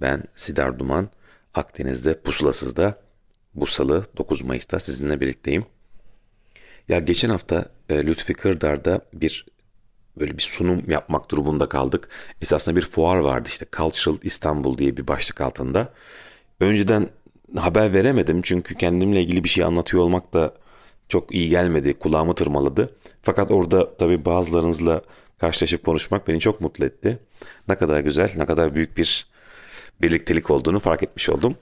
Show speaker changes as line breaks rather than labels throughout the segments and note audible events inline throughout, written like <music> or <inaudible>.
Ben Sidar Duman. Akdeniz'de Pusulasız'da bu salı 9 Mayıs'ta sizinle birlikteyim. Ya geçen hafta e, Lütfi Kırdar'da bir böyle bir sunum yapmak durumunda kaldık. Esasında bir fuar vardı işte Cultural İstanbul diye bir başlık altında. Önceden haber veremedim çünkü kendimle ilgili bir şey anlatıyor olmak da çok iyi gelmedi, kulağımı tırmaladı. Fakat orada tabii bazılarınızla karşılaşıp konuşmak beni çok mutlu etti. Ne kadar güzel, ne kadar büyük bir birliktelik olduğunu fark etmiş oldum.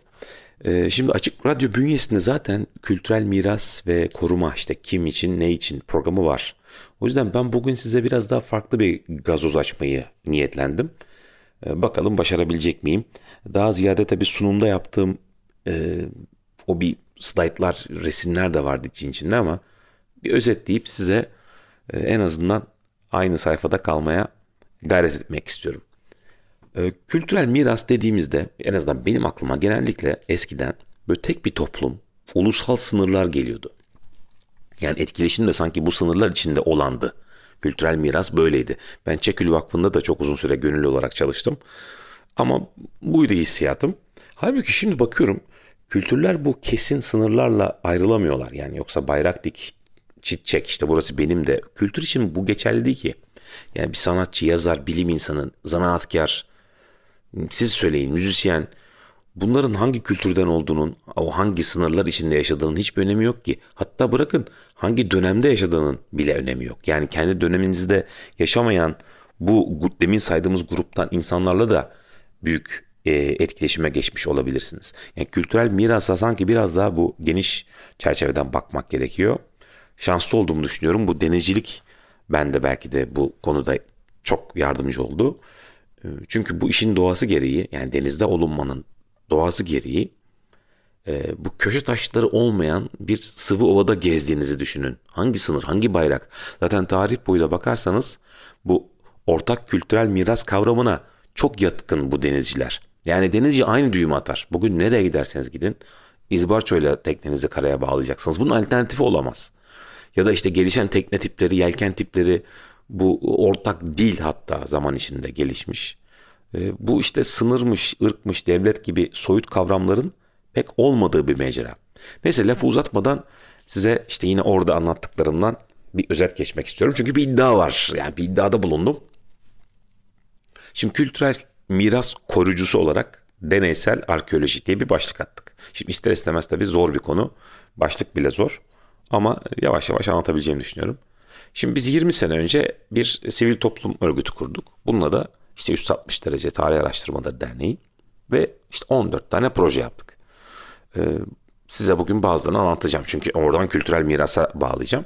Ee, şimdi Açık Radyo bünyesinde zaten kültürel miras ve koruma işte kim için ne için programı var. O yüzden ben bugün size biraz daha farklı bir gazoz açmayı niyetlendim. Ee, bakalım başarabilecek miyim? Daha ziyade tabii sunumda yaptığım e, o bir slaytlar, resimler de vardı için içinde ama bir özetleyip size e, en azından aynı sayfada kalmaya gayret etmek istiyorum. E, kültürel miras dediğimizde en azından benim aklıma genellikle eskiden böyle tek bir toplum, ulusal sınırlar geliyordu. Yani etkileşim de sanki bu sınırlar içinde olandı. Kültürel miras böyleydi. Ben Çekül Vakfı'nda da çok uzun süre gönüllü olarak çalıştım. Ama buydu hissiyatım. Halbuki şimdi bakıyorum kültürler bu kesin sınırlarla ayrılamıyorlar. Yani yoksa bayrak dik çit çek işte burası benim de. Kültür için bu geçerli değil ki. Yani bir sanatçı, yazar, bilim insanı, zanaatkar, siz söyleyin müzisyen bunların hangi kültürden olduğunun, o hangi sınırlar içinde yaşadığının hiçbir önemi yok ki. Hatta bırakın hangi dönemde yaşadığının bile önemi yok. Yani kendi döneminizde yaşamayan bu demin saydığımız gruptan insanlarla da büyük e, etkileşime geçmiş olabilirsiniz. Yani kültürel mirasa sanki biraz daha bu geniş çerçeveden bakmak gerekiyor. Şanslı olduğumu düşünüyorum. Bu denizcilik ben de belki de bu konuda çok yardımcı oldu. E, çünkü bu işin doğası gereği yani denizde olunmanın doğası gereği e, bu köşe taşları olmayan bir sıvı ovada gezdiğinizi düşünün. Hangi sınır, hangi bayrak? Zaten tarih boyuyla bakarsanız bu ortak kültürel miras kavramına çok yatkın bu denizciler. Yani denizci aynı düğümü atar. Bugün nereye giderseniz gidin izbarçoyla teknenizi karaya bağlayacaksınız. Bunun alternatifi olamaz. Ya da işte gelişen tekne tipleri, yelken tipleri bu ortak dil hatta zaman içinde gelişmiş. E, bu işte sınırmış, ırkmış, devlet gibi soyut kavramların pek olmadığı bir mecra. Neyse lafı uzatmadan size işte yine orada anlattıklarımdan bir özet geçmek istiyorum. Çünkü bir iddia var. Yani bir iddiada bulundum. Şimdi kültürel miras koruyucusu olarak deneysel arkeoloji diye bir başlık attık. Şimdi ister istemez tabii zor bir konu. Başlık bile zor. Ama yavaş yavaş anlatabileceğimi düşünüyorum. Şimdi biz 20 sene önce bir sivil toplum örgütü kurduk. Bununla da işte 360 derece tarih araştırmaları derneği ve işte 14 tane proje yaptık. Ee, size bugün bazılarını anlatacağım çünkü oradan kültürel mirasa bağlayacağım.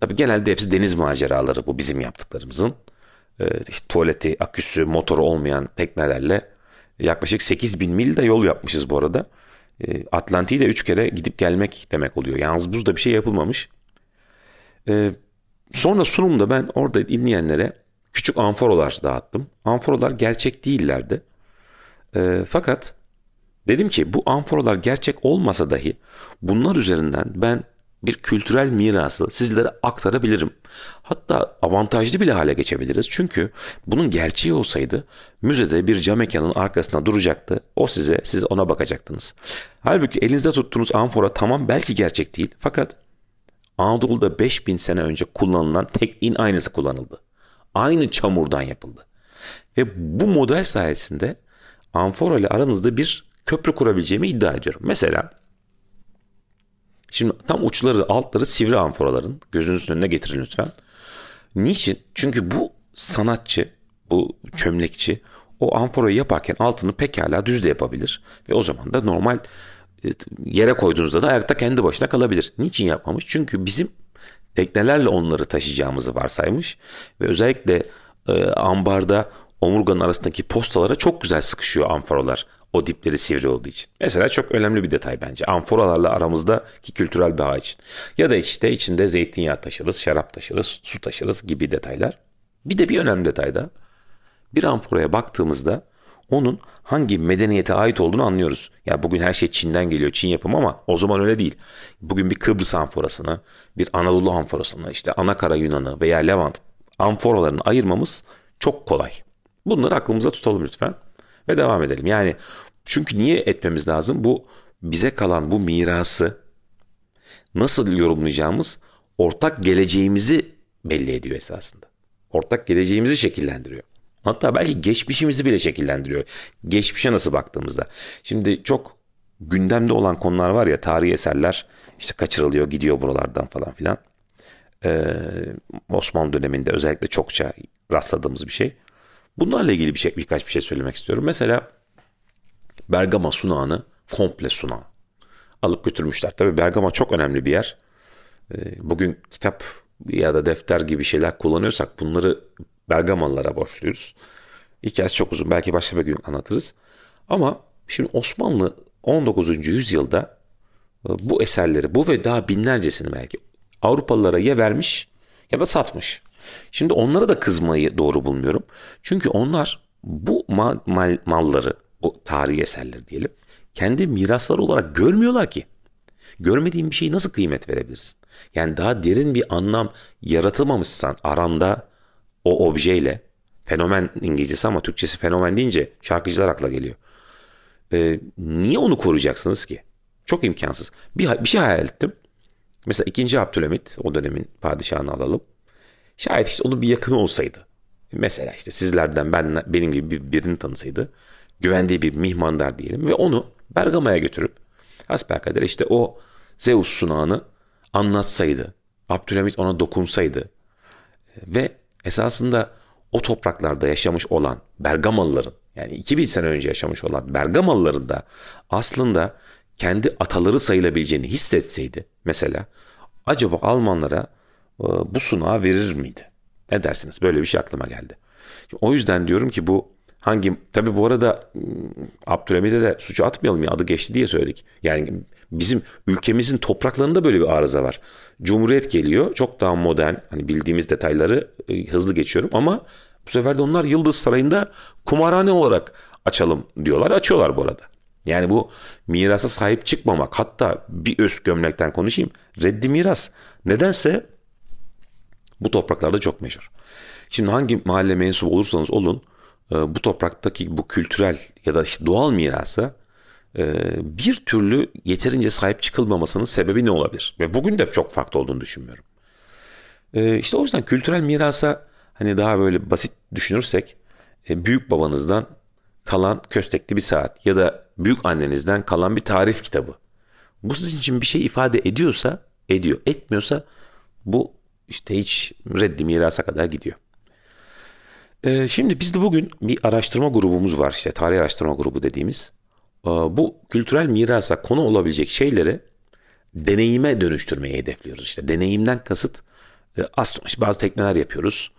Tabii genelde hepsi deniz maceraları bu bizim yaptıklarımızın. Ee, işte tuvaleti, aküsü, motoru olmayan teknelerle yaklaşık 8 bin mil de yol yapmışız bu arada. Ee, Atlantik'i de 3 kere gidip gelmek demek oluyor. Yalnız buzda bir şey yapılmamış. Ee, sonra sunumda ben orada dinleyenlere küçük amforolar dağıttım. Amforolar gerçek değillerdi. fakat dedim ki bu amforolar gerçek olmasa dahi bunlar üzerinden ben bir kültürel mirası sizlere aktarabilirim. Hatta avantajlı bile hale geçebiliriz. Çünkü bunun gerçeği olsaydı müzede bir cam mekanın arkasında duracaktı. O size, siz ona bakacaktınız. Halbuki elinizde tuttuğunuz amfora tamam belki gerçek değil. Fakat Anadolu'da 5000 sene önce kullanılan tekniğin aynısı kullanıldı. Aynı çamurdan yapıldı. Ve bu model sayesinde amfora ile aranızda bir köprü kurabileceğimi iddia ediyorum. Mesela Şimdi tam uçları altları sivri amforaların gözünüzün önüne getirin lütfen. Niçin? Çünkü bu sanatçı, bu çömlekçi o amforayı yaparken altını pekala düz de yapabilir. Ve o zaman da normal yere koyduğunuzda da ayakta kendi başına kalabilir. Niçin yapmamış? Çünkü bizim teknelerle onları taşıyacağımızı varsaymış. Ve özellikle e, ambarda omurganın arasındaki postalara çok güzel sıkışıyor amforalar. O dipleri sivri olduğu için. Mesela çok önemli bir detay bence. Amforalarla aramızdaki kültürel bağ için. Ya da işte içinde zeytinyağı taşırız, şarap taşırız, su taşırız gibi detaylar. Bir de bir önemli detay da bir amforaya baktığımızda onun hangi medeniyete ait olduğunu anlıyoruz. Ya bugün her şey Çin'den geliyor, Çin yapımı ama o zaman öyle değil. Bugün bir Kıbrıs amforasını, bir Anadolu amforasını, işte Anakara Yunan'ı veya Levant amforalarını ayırmamız çok kolay. Bunları aklımıza tutalım lütfen ve devam edelim. Yani çünkü niye etmemiz lazım? Bu bize kalan bu mirası nasıl yorumlayacağımız ortak geleceğimizi belli ediyor esasında. Ortak geleceğimizi şekillendiriyor. Hatta belki geçmişimizi bile şekillendiriyor. Geçmişe nasıl baktığımızda. Şimdi çok gündemde olan konular var ya tarihi eserler işte kaçırılıyor gidiyor buralardan falan filan. Ee, Osmanlı döneminde özellikle çokça rastladığımız bir şey. Bunlarla ilgili bir şey birkaç bir şey söylemek istiyorum. Mesela Bergama sunağını komple sunağı alıp götürmüşler. Tabii Bergama çok önemli bir yer. Ee, bugün kitap ya da defter gibi şeyler kullanıyorsak bunları Bergamalılara borçluyuz. Hikayesi çok uzun. Belki başka bir gün anlatırız. Ama şimdi Osmanlı 19. yüzyılda e, bu eserleri, bu ve daha binlercesini belki Avrupalılara ya vermiş ya da satmış. Şimdi onlara da kızmayı doğru bulmuyorum. Çünkü onlar bu mal, mal, malları, o tarihi eserleri diyelim, kendi mirasları olarak görmüyorlar ki. Görmediğin bir şeyi nasıl kıymet verebilirsin? Yani daha derin bir anlam yaratılmamışsan aranda o objeyle fenomen İngilizcesi ama Türkçesi fenomen deyince şarkıcılar akla geliyor. Ee, niye onu koruyacaksınız ki? Çok imkansız. Bir, bir şey hayal ettim. Mesela 2. Abdülhamit o dönemin padişahını alalım. Şayet işte onun bir yakını olsaydı. Mesela işte sizlerden ben benim gibi bir, birini tanısaydı. Güvendiği bir mihmandar diyelim ve onu Bergama'ya götürüp hasbelkader işte o Zeus sunağını anlatsaydı. Abdülhamit ona dokunsaydı ve esasında o topraklarda yaşamış olan Bergamalıların yani 2000 sene önce yaşamış olan Bergamalıların da aslında kendi ataları sayılabileceğini hissetseydi mesela acaba Almanlara e, bu sunağı verir miydi? Ne dersiniz? Böyle bir şey aklıma geldi. O yüzden diyorum ki bu hangi tabi bu arada ıı, Abdülhamid'e de suçu atmayalım ya adı geçti diye söyledik. Yani bizim ülkemizin topraklarında böyle bir arıza var. Cumhuriyet geliyor çok daha modern hani bildiğimiz detayları ıı, hızlı geçiyorum ama bu sefer de onlar Yıldız Sarayı'nda kumarhane olarak açalım diyorlar. Açıyorlar bu arada. Yani bu mirasa sahip çıkmamak hatta bir öz gömlekten konuşayım. Reddi miras. Nedense bu topraklarda çok meşhur. Şimdi hangi mahalle mensubu olursanız olun e, bu topraktaki bu kültürel ya da doğal mirasa e, bir türlü yeterince sahip çıkılmamasının sebebi ne olabilir? Ve bugün de çok farklı olduğunu düşünmüyorum. E, işte o yüzden kültürel mirasa hani daha böyle basit düşünürsek büyük babanızdan kalan köstekli bir saat ya da büyük annenizden kalan bir tarif kitabı. Bu sizin için bir şey ifade ediyorsa ediyor. Etmiyorsa bu işte hiç reddi mirasa kadar gidiyor. Ee, şimdi bizde bugün bir araştırma grubumuz var işte tarih araştırma grubu dediğimiz. Ee, bu kültürel mirasa konu olabilecek şeyleri deneyime dönüştürmeyi hedefliyoruz. İşte deneyimden kasıt e, bazı tekneler yapıyoruz.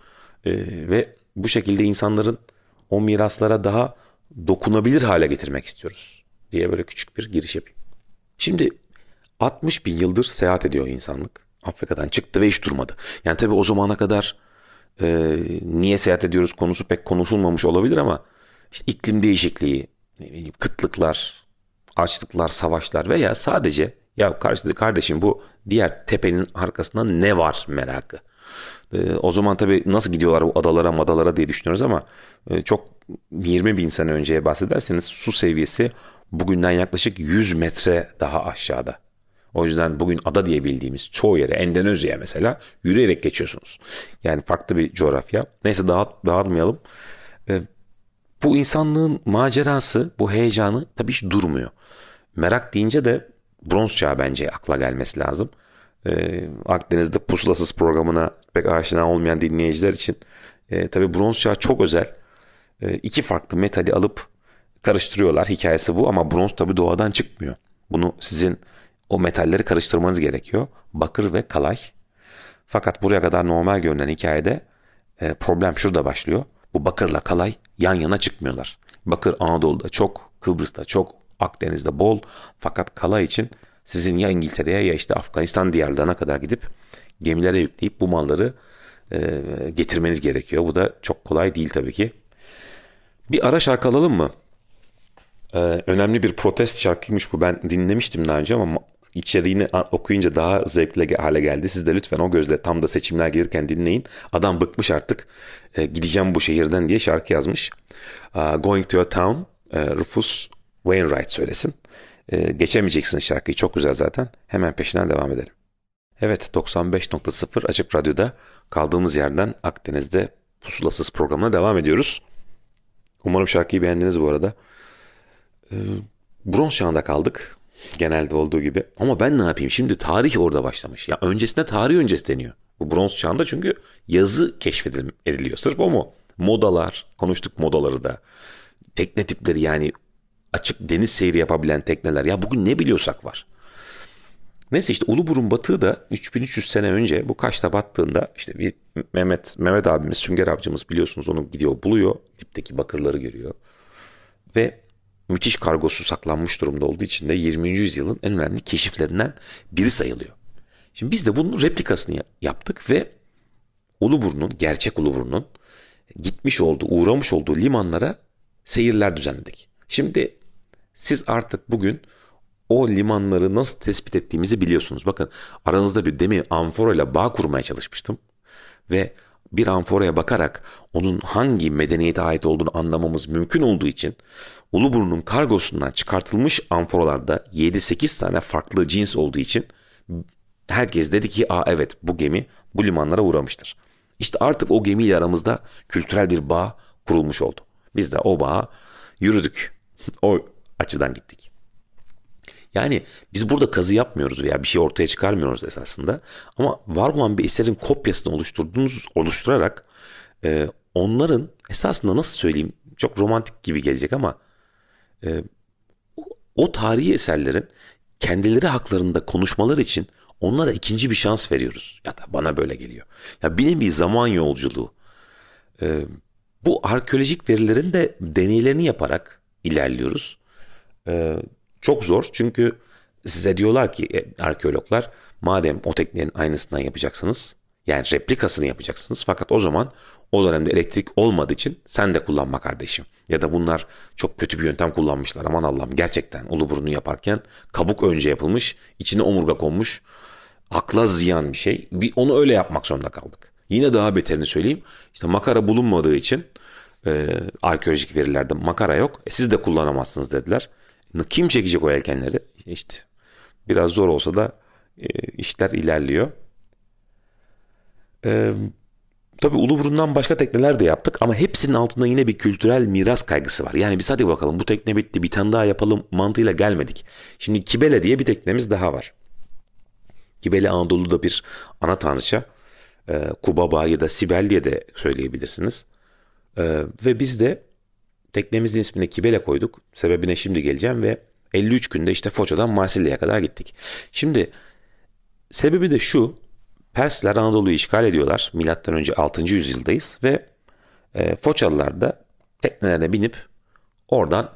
E, ve bu şekilde insanların o miraslara daha dokunabilir hale getirmek istiyoruz diye böyle küçük bir giriş yapayım. Şimdi 60 bin yıldır seyahat ediyor insanlık. Afrika'dan çıktı ve hiç durmadı. Yani tabii o zamana kadar e, niye seyahat ediyoruz konusu pek konuşulmamış olabilir ama işte iklim değişikliği, ne bileyim, kıtlıklar, açlıklar, savaşlar veya sadece ya kardeşim bu diğer tepenin arkasında ne var merakı. E, o zaman tabii nasıl gidiyorlar bu adalara madalara diye düşünüyoruz ama e, çok 20 bin sene önceye bahsederseniz su seviyesi bugünden yaklaşık 100 metre daha aşağıda. O yüzden bugün ada diye bildiğimiz çoğu yere Endonezya mesela yürüyerek geçiyorsunuz. Yani farklı bir coğrafya. Neyse dağıt, dağıtmayalım. Ee, bu insanlığın macerası, bu heyecanı tabii hiç durmuyor. Merak deyince de bronz çağı bence akla gelmesi lazım. Ee, Akdeniz'de pusulasız programına pek aşina olmayan dinleyiciler için e, tabii bronz çağı çok özel. E, iki farklı metali alıp karıştırıyorlar. Hikayesi bu ama bronz tabii doğadan çıkmıyor. Bunu sizin o metalleri karıştırmanız gerekiyor. Bakır ve kalay. Fakat buraya kadar normal görünen hikayede e, problem şurada başlıyor. Bu bakırla kalay yan yana çıkmıyorlar. Bakır Anadolu'da çok Kıbrıs'ta çok, Akdeniz'de bol. Fakat kala için sizin ya İngiltere'ye ya işte Afganistan diyarlarına kadar gidip gemilere yükleyip bu malları e, getirmeniz gerekiyor. Bu da çok kolay değil tabii ki. Bir ara şarkı alalım mı? Ee, önemli bir protest şarkıymış bu. Ben dinlemiştim daha önce ama içeriğini okuyunca daha zevkli hale geldi. Siz de lütfen o gözle tam da seçimler gelirken dinleyin. Adam bıkmış artık. E, gideceğim bu şehirden diye şarkı yazmış. Uh, Going to a Town e, Rufus Wainwright söylesin. E, geçemeyeceksin şarkıyı çok güzel zaten. Hemen peşinden devam edelim. Evet 95.0 Açık Radyo'da kaldığımız yerden Akdeniz'de Pusulasız programına devam ediyoruz. Umarım şarkıyı beğendiniz bu arada. Ee, bronz çağında kaldık. Genelde olduğu gibi. Ama ben ne yapayım? Şimdi tarih orada başlamış. Ya öncesinde tarih öncesi deniyor. Bu bronz çağında çünkü yazı keşfediliyor. Sırf o mu? Modalar. Konuştuk modaları da. Tekne tipleri yani açık deniz seyri yapabilen tekneler. Ya bugün ne biliyorsak var. Neyse işte Uluburun batığı da 3300 sene önce bu Kaş'ta battığında işte bir Mehmet Mehmet abimiz sünger avcımız biliyorsunuz onu gidiyor buluyor. Dipteki bakırları görüyor. Ve müthiş kargosu saklanmış durumda olduğu için de 20. yüzyılın en önemli keşiflerinden biri sayılıyor. Şimdi biz de bunun replikasını yaptık ve Uluburnu'nun, gerçek Uluburnu'nun gitmiş olduğu, uğramış olduğu limanlara seyirler düzenledik. Şimdi siz artık bugün o limanları nasıl tespit ettiğimizi biliyorsunuz. Bakın aranızda bir demin amfora ile bağ kurmaya çalışmıştım. Ve bir amforaya bakarak onun hangi medeniyete ait olduğunu anlamamız mümkün olduğu için Uluburnu'nun kargosundan çıkartılmış amforalarda 7-8 tane farklı cins olduğu için herkes dedi ki Aa, evet bu gemi bu limanlara uğramıştır. İşte artık o gemiyle aramızda kültürel bir bağ kurulmuş oldu. Biz de o bağa yürüdük. <laughs> o açıdan gittik. Yani biz burada kazı yapmıyoruz veya bir şey ortaya çıkarmıyoruz esasında. Ama var olan bir eserin kopyasını oluşturduğunuz, oluşturarak e, onların esasında nasıl söyleyeyim çok romantik gibi gelecek ama e, o tarihi eserlerin kendileri haklarında konuşmalar için onlara ikinci bir şans veriyoruz. Ya da bana böyle geliyor. Ya bir nevi zaman yolculuğu. E, bu arkeolojik verilerin de deneylerini yaparak ilerliyoruz. E, çok zor çünkü size diyorlar ki e, arkeologlar madem o teknenin aynısından yapacaksınız yani replikasını yapacaksınız fakat o zaman o dönemde elektrik olmadığı için sen de kullanma kardeşim. Ya da bunlar çok kötü bir yöntem kullanmışlar aman Allah'ım gerçekten uluburnu yaparken kabuk önce yapılmış içine omurga konmuş akla ziyan bir şey. Bir, onu öyle yapmak zorunda kaldık. Yine daha beterini söyleyeyim işte makara bulunmadığı için e, arkeolojik verilerde makara yok e, siz de kullanamazsınız dediler. Kim çekecek o yelkenleri? İşte biraz zor olsa da e, işler ilerliyor. E, tabii Uluburun'dan başka tekneler de yaptık ama hepsinin altında yine bir kültürel miras kaygısı var. Yani biz hadi bakalım bu tekne bitti bir tane daha yapalım mantığıyla gelmedik. Şimdi Kibele diye bir teknemiz daha var. Kibele Anadolu'da bir ana tanrıça. E, Kubaba ya da Sibel diye de söyleyebilirsiniz. E, ve biz de Teknemizin ismini Kibele koyduk. Sebebine şimdi geleceğim ve 53 günde işte Foça'dan Marsilya'ya kadar gittik. Şimdi sebebi de şu. Persler Anadolu'yu işgal ediyorlar. Milattan önce 6. yüzyıldayız ve e, Foçalılar da teknelerine binip oradan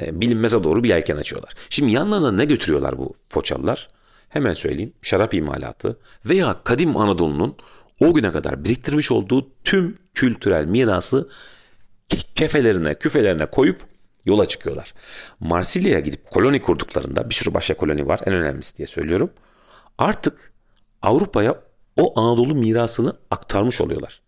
e, bilinmeze doğru bir yelken açıyorlar. Şimdi yanlarına ne götürüyorlar bu Foçalılar? Hemen söyleyeyim. Şarap imalatı veya kadim Anadolu'nun o güne kadar biriktirmiş olduğu tüm kültürel mirası kefelerine, küfelerine koyup yola çıkıyorlar. Marsilya'ya gidip koloni kurduklarında bir sürü başka koloni var en önemlisi diye söylüyorum. Artık Avrupa'ya o Anadolu mirasını aktarmış oluyorlar.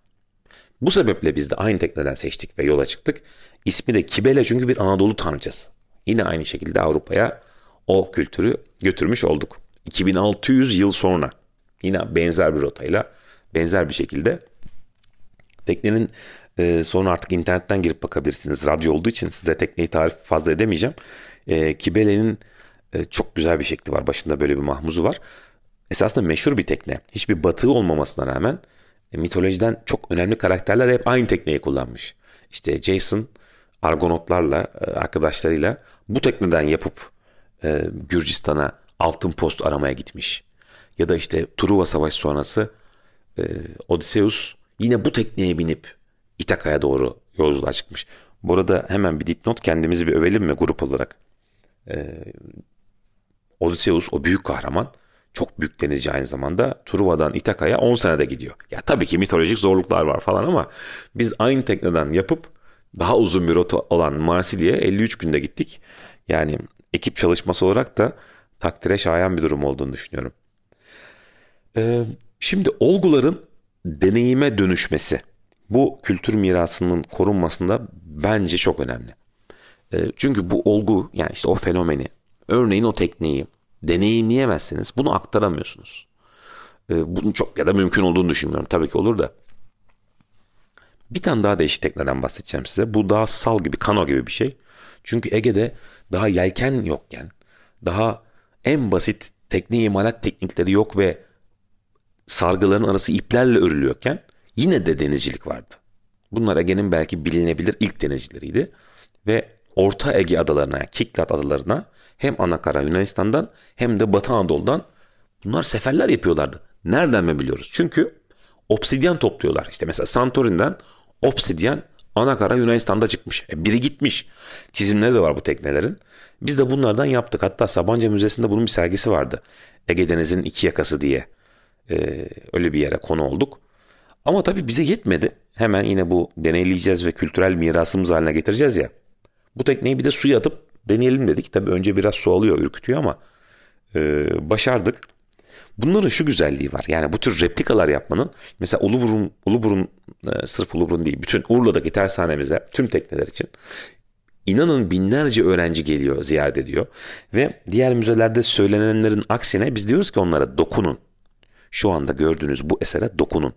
Bu sebeple biz de aynı tekneden seçtik ve yola çıktık. İsmi de Kibele çünkü bir Anadolu tanrıçası. Yine aynı şekilde Avrupa'ya o kültürü götürmüş olduk. 2600 yıl sonra yine benzer bir rotayla benzer bir şekilde teknenin e, sonra artık internetten girip bakabilirsiniz. Radyo olduğu için size tekneyi tarif fazla edemeyeceğim. E, Kibele'nin e, çok güzel bir şekli var. Başında böyle bir mahmuzu var. Esasında meşhur bir tekne. Hiçbir batığı olmamasına rağmen e, mitolojiden çok önemli karakterler hep aynı tekneyi kullanmış. İşte Jason Argonotlarla e, arkadaşlarıyla bu tekneden yapıp e, Gürcistan'a altın post aramaya gitmiş. Ya da işte Truva Savaşı sonrası e, Odysseus yine bu tekneye binip İtaka'ya doğru yolculuğa çıkmış. Burada hemen bir dipnot kendimizi bir övelim mi grup olarak? Ee, Odysseus o büyük kahraman çok büyük denizci aynı zamanda Truva'dan İtaka'ya 10 senede gidiyor. Ya tabii ki mitolojik zorluklar var falan ama biz aynı tekneden yapıp daha uzun bir rota olan Marsilya'ya 53 günde gittik. Yani ekip çalışması olarak da takdire şayan bir durum olduğunu düşünüyorum. Ee, şimdi olguların deneyime dönüşmesi bu kültür mirasının korunmasında bence çok önemli. Ee, çünkü bu olgu yani işte o fenomeni örneğin o tekneyi deneyimleyemezseniz bunu aktaramıyorsunuz. Bunun çok ya da mümkün olduğunu düşünmüyorum. Tabii ki olur da. Bir tane daha değişik tekneden bahsedeceğim size. Bu daha sal gibi, kano gibi bir şey. Çünkü Ege'de daha yelken yokken, daha en basit tekne imalat teknikleri yok ve sargıların arası iplerle örülüyorken yine de denizcilik vardı. Bunlar Ege'nin belki bilinebilir ilk denizcileriydi. Ve Orta Ege adalarına, Kiklat adalarına hem Anakara Yunanistan'dan hem de Batı Anadolu'dan bunlar seferler yapıyorlardı. Nereden mi biliyoruz? Çünkü obsidyen topluyorlar. İşte mesela Santorin'den obsidyen Anakara Yunanistan'da çıkmış. E biri gitmiş. Çizimleri de var bu teknelerin. Biz de bunlardan yaptık. Hatta Sabancı Müzesi'nde bunun bir sergisi vardı. Ege Denizi'nin iki yakası diye. Ee, öyle bir yere konu olduk. Ama tabii bize yetmedi. Hemen yine bu deneyleyeceğiz ve kültürel mirasımız haline getireceğiz ya. Bu tekneyi bir de suya atıp deneyelim dedik. Tabii önce biraz su alıyor, ürkütüyor ama e, başardık. Bunların şu güzelliği var. Yani bu tür replikalar yapmanın mesela Uluburun, Uluburun e, sırf Uluburun değil bütün Urla'daki tersanemize tüm tekneler için inanın binlerce öğrenci geliyor ziyaret ediyor. Ve diğer müzelerde söylenenlerin aksine biz diyoruz ki onlara dokunun. Şu anda gördüğünüz bu esere dokunun.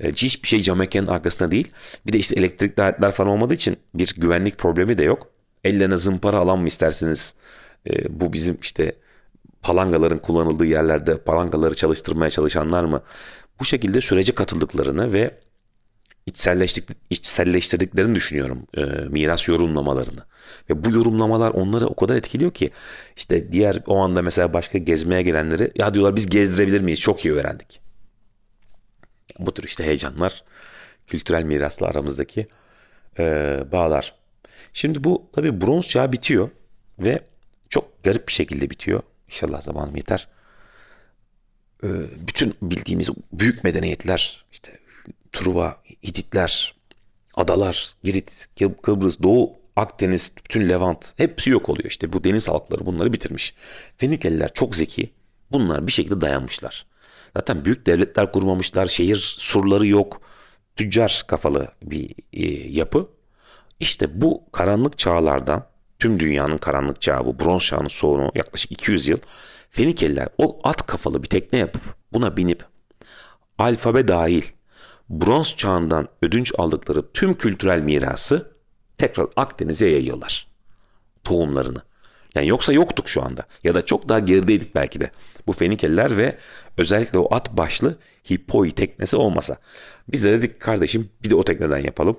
E, hiçbir şey cam mekanın arkasında değil. Bir de işte elektrikli aletler falan olmadığı için bir güvenlik problemi de yok. Ellerine zımpara alan mı istersiniz? E, bu bizim işte palangaların kullanıldığı yerlerde palangaları çalıştırmaya çalışanlar mı? Bu şekilde sürece katıldıklarını ve içselleştik, içselleştirdiklerini düşünüyorum e, miras yorumlamalarını. Ve bu yorumlamalar onları o kadar etkiliyor ki işte diğer o anda mesela başka gezmeye gelenleri ya diyorlar biz gezdirebilir miyiz? Çok iyi öğrendik. Bu tür işte heyecanlar kültürel mirasla aramızdaki e, bağlar. Şimdi bu tabii bronz çağı bitiyor ve çok garip bir şekilde bitiyor. İnşallah zamanım yeter. E, bütün bildiğimiz büyük medeniyetler işte Truva, Hititler, adalar, Girit, Kıbrıs, Doğu Akdeniz, bütün Levant hepsi yok oluyor. İşte bu deniz halkları bunları bitirmiş. Fenikeliler çok zeki. Bunlar bir şekilde dayanmışlar. Zaten büyük devletler kurmamışlar. Şehir surları yok. Tüccar kafalı bir e, yapı. İşte bu karanlık çağlardan tüm dünyanın karanlık çağı bu bronz çağının sonu yaklaşık 200 yıl Fenikeliler o at kafalı bir tekne yapıp buna binip alfabe dahil bronz çağından ödünç aldıkları tüm kültürel mirası tekrar Akdeniz'e yayıyorlar. Tohumlarını. Yani yoksa yoktuk şu anda. Ya da çok daha gerideydik belki de. Bu Fenikeliler ve özellikle o at başlı Hippoi teknesi olmasa. Biz de dedik kardeşim bir de o tekneden yapalım.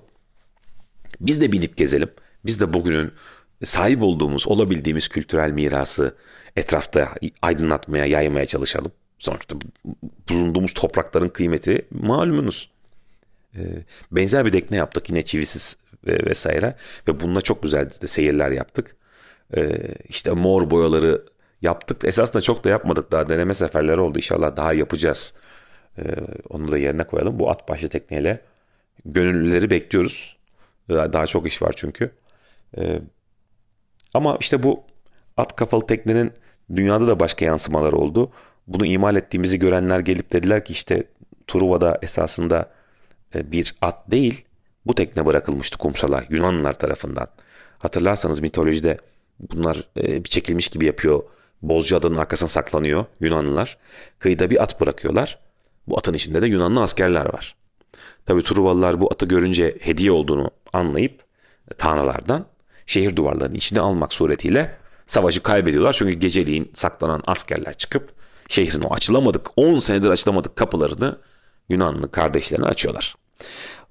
Biz de binip gezelim. Biz de bugünün sahip olduğumuz, olabildiğimiz kültürel mirası etrafta aydınlatmaya, yaymaya çalışalım. Sonuçta bulunduğumuz toprakların kıymeti malumunuz. Ee, benzer bir tekne yaptık yine çivisiz vesaire ve bununla çok güzel de seyirler yaptık. Ee, işte mor boyaları yaptık. Esasında çok da yapmadık daha deneme seferleri oldu. İnşallah daha yapacağız. Ee, onu da yerine koyalım. Bu at başlı tekneyle gönüllüleri bekliyoruz. Daha çok iş var çünkü. Ee, ama işte bu at kafalı teknenin dünyada da başka yansımalar oldu. Bunu imal ettiğimizi görenler gelip dediler ki işte Truva'da esasında e, bir at değil bu tekne bırakılmıştı kumsala Yunanlılar tarafından. Hatırlarsanız mitolojide bunlar e, bir çekilmiş gibi yapıyor. Bozca adının arkasına saklanıyor Yunanlılar. Kıyıda bir at bırakıyorlar. Bu atın içinde de Yunanlı askerler var. Tabi Truvalılar bu atı görünce hediye olduğunu anlayıp tanrılardan şehir duvarlarının içine almak suretiyle savaşı kaybediyorlar. Çünkü geceliğin saklanan askerler çıkıp şehrin o açılamadık 10 senedir açılamadık kapılarını Yunanlı kardeşlerine açıyorlar.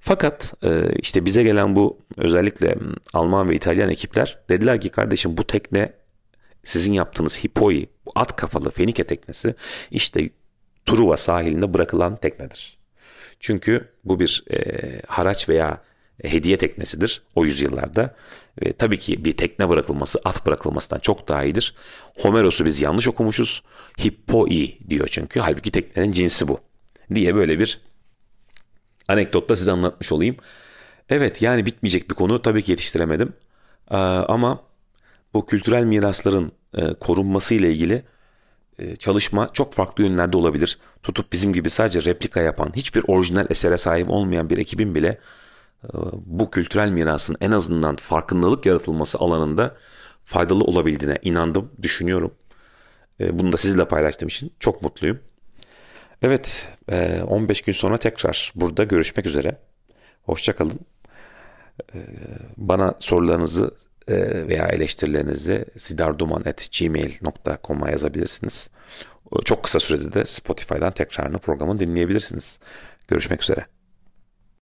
Fakat e, işte bize gelen bu özellikle Alman ve İtalyan ekipler dediler ki kardeşim bu tekne sizin yaptığınız Hipoi, at kafalı Fenike teknesi işte Truva sahilinde bırakılan teknedir. Çünkü bu bir e, haraç veya hediye teknesidir o yüzyıllarda. Ve tabii ki bir tekne bırakılması at bırakılmasından çok daha iyidir. Homeros'u biz yanlış okumuşuz. Hippoi diyor çünkü. Halbuki teknenin cinsi bu. Diye böyle bir anekdotla size anlatmış olayım. Evet yani bitmeyecek bir konu tabii ki yetiştiremedim. Ee, ama bu kültürel mirasların e, korunması ile ilgili e, çalışma çok farklı yönlerde olabilir. Tutup bizim gibi sadece replika yapan, hiçbir orijinal esere sahip olmayan bir ekibin bile e, bu kültürel mirasın en azından farkındalık yaratılması alanında faydalı olabildiğine inandım, düşünüyorum. Bunu da sizle paylaştığım için çok mutluyum. Evet, 15 gün sonra tekrar burada görüşmek üzere. Hoşçakalın. Bana sorularınızı e, veya eleştirilerinizi sidarduman.gmail.com'a yazabilirsiniz. Çok kısa sürede de Spotify'dan tekrarını programı dinleyebilirsiniz. Görüşmek üzere.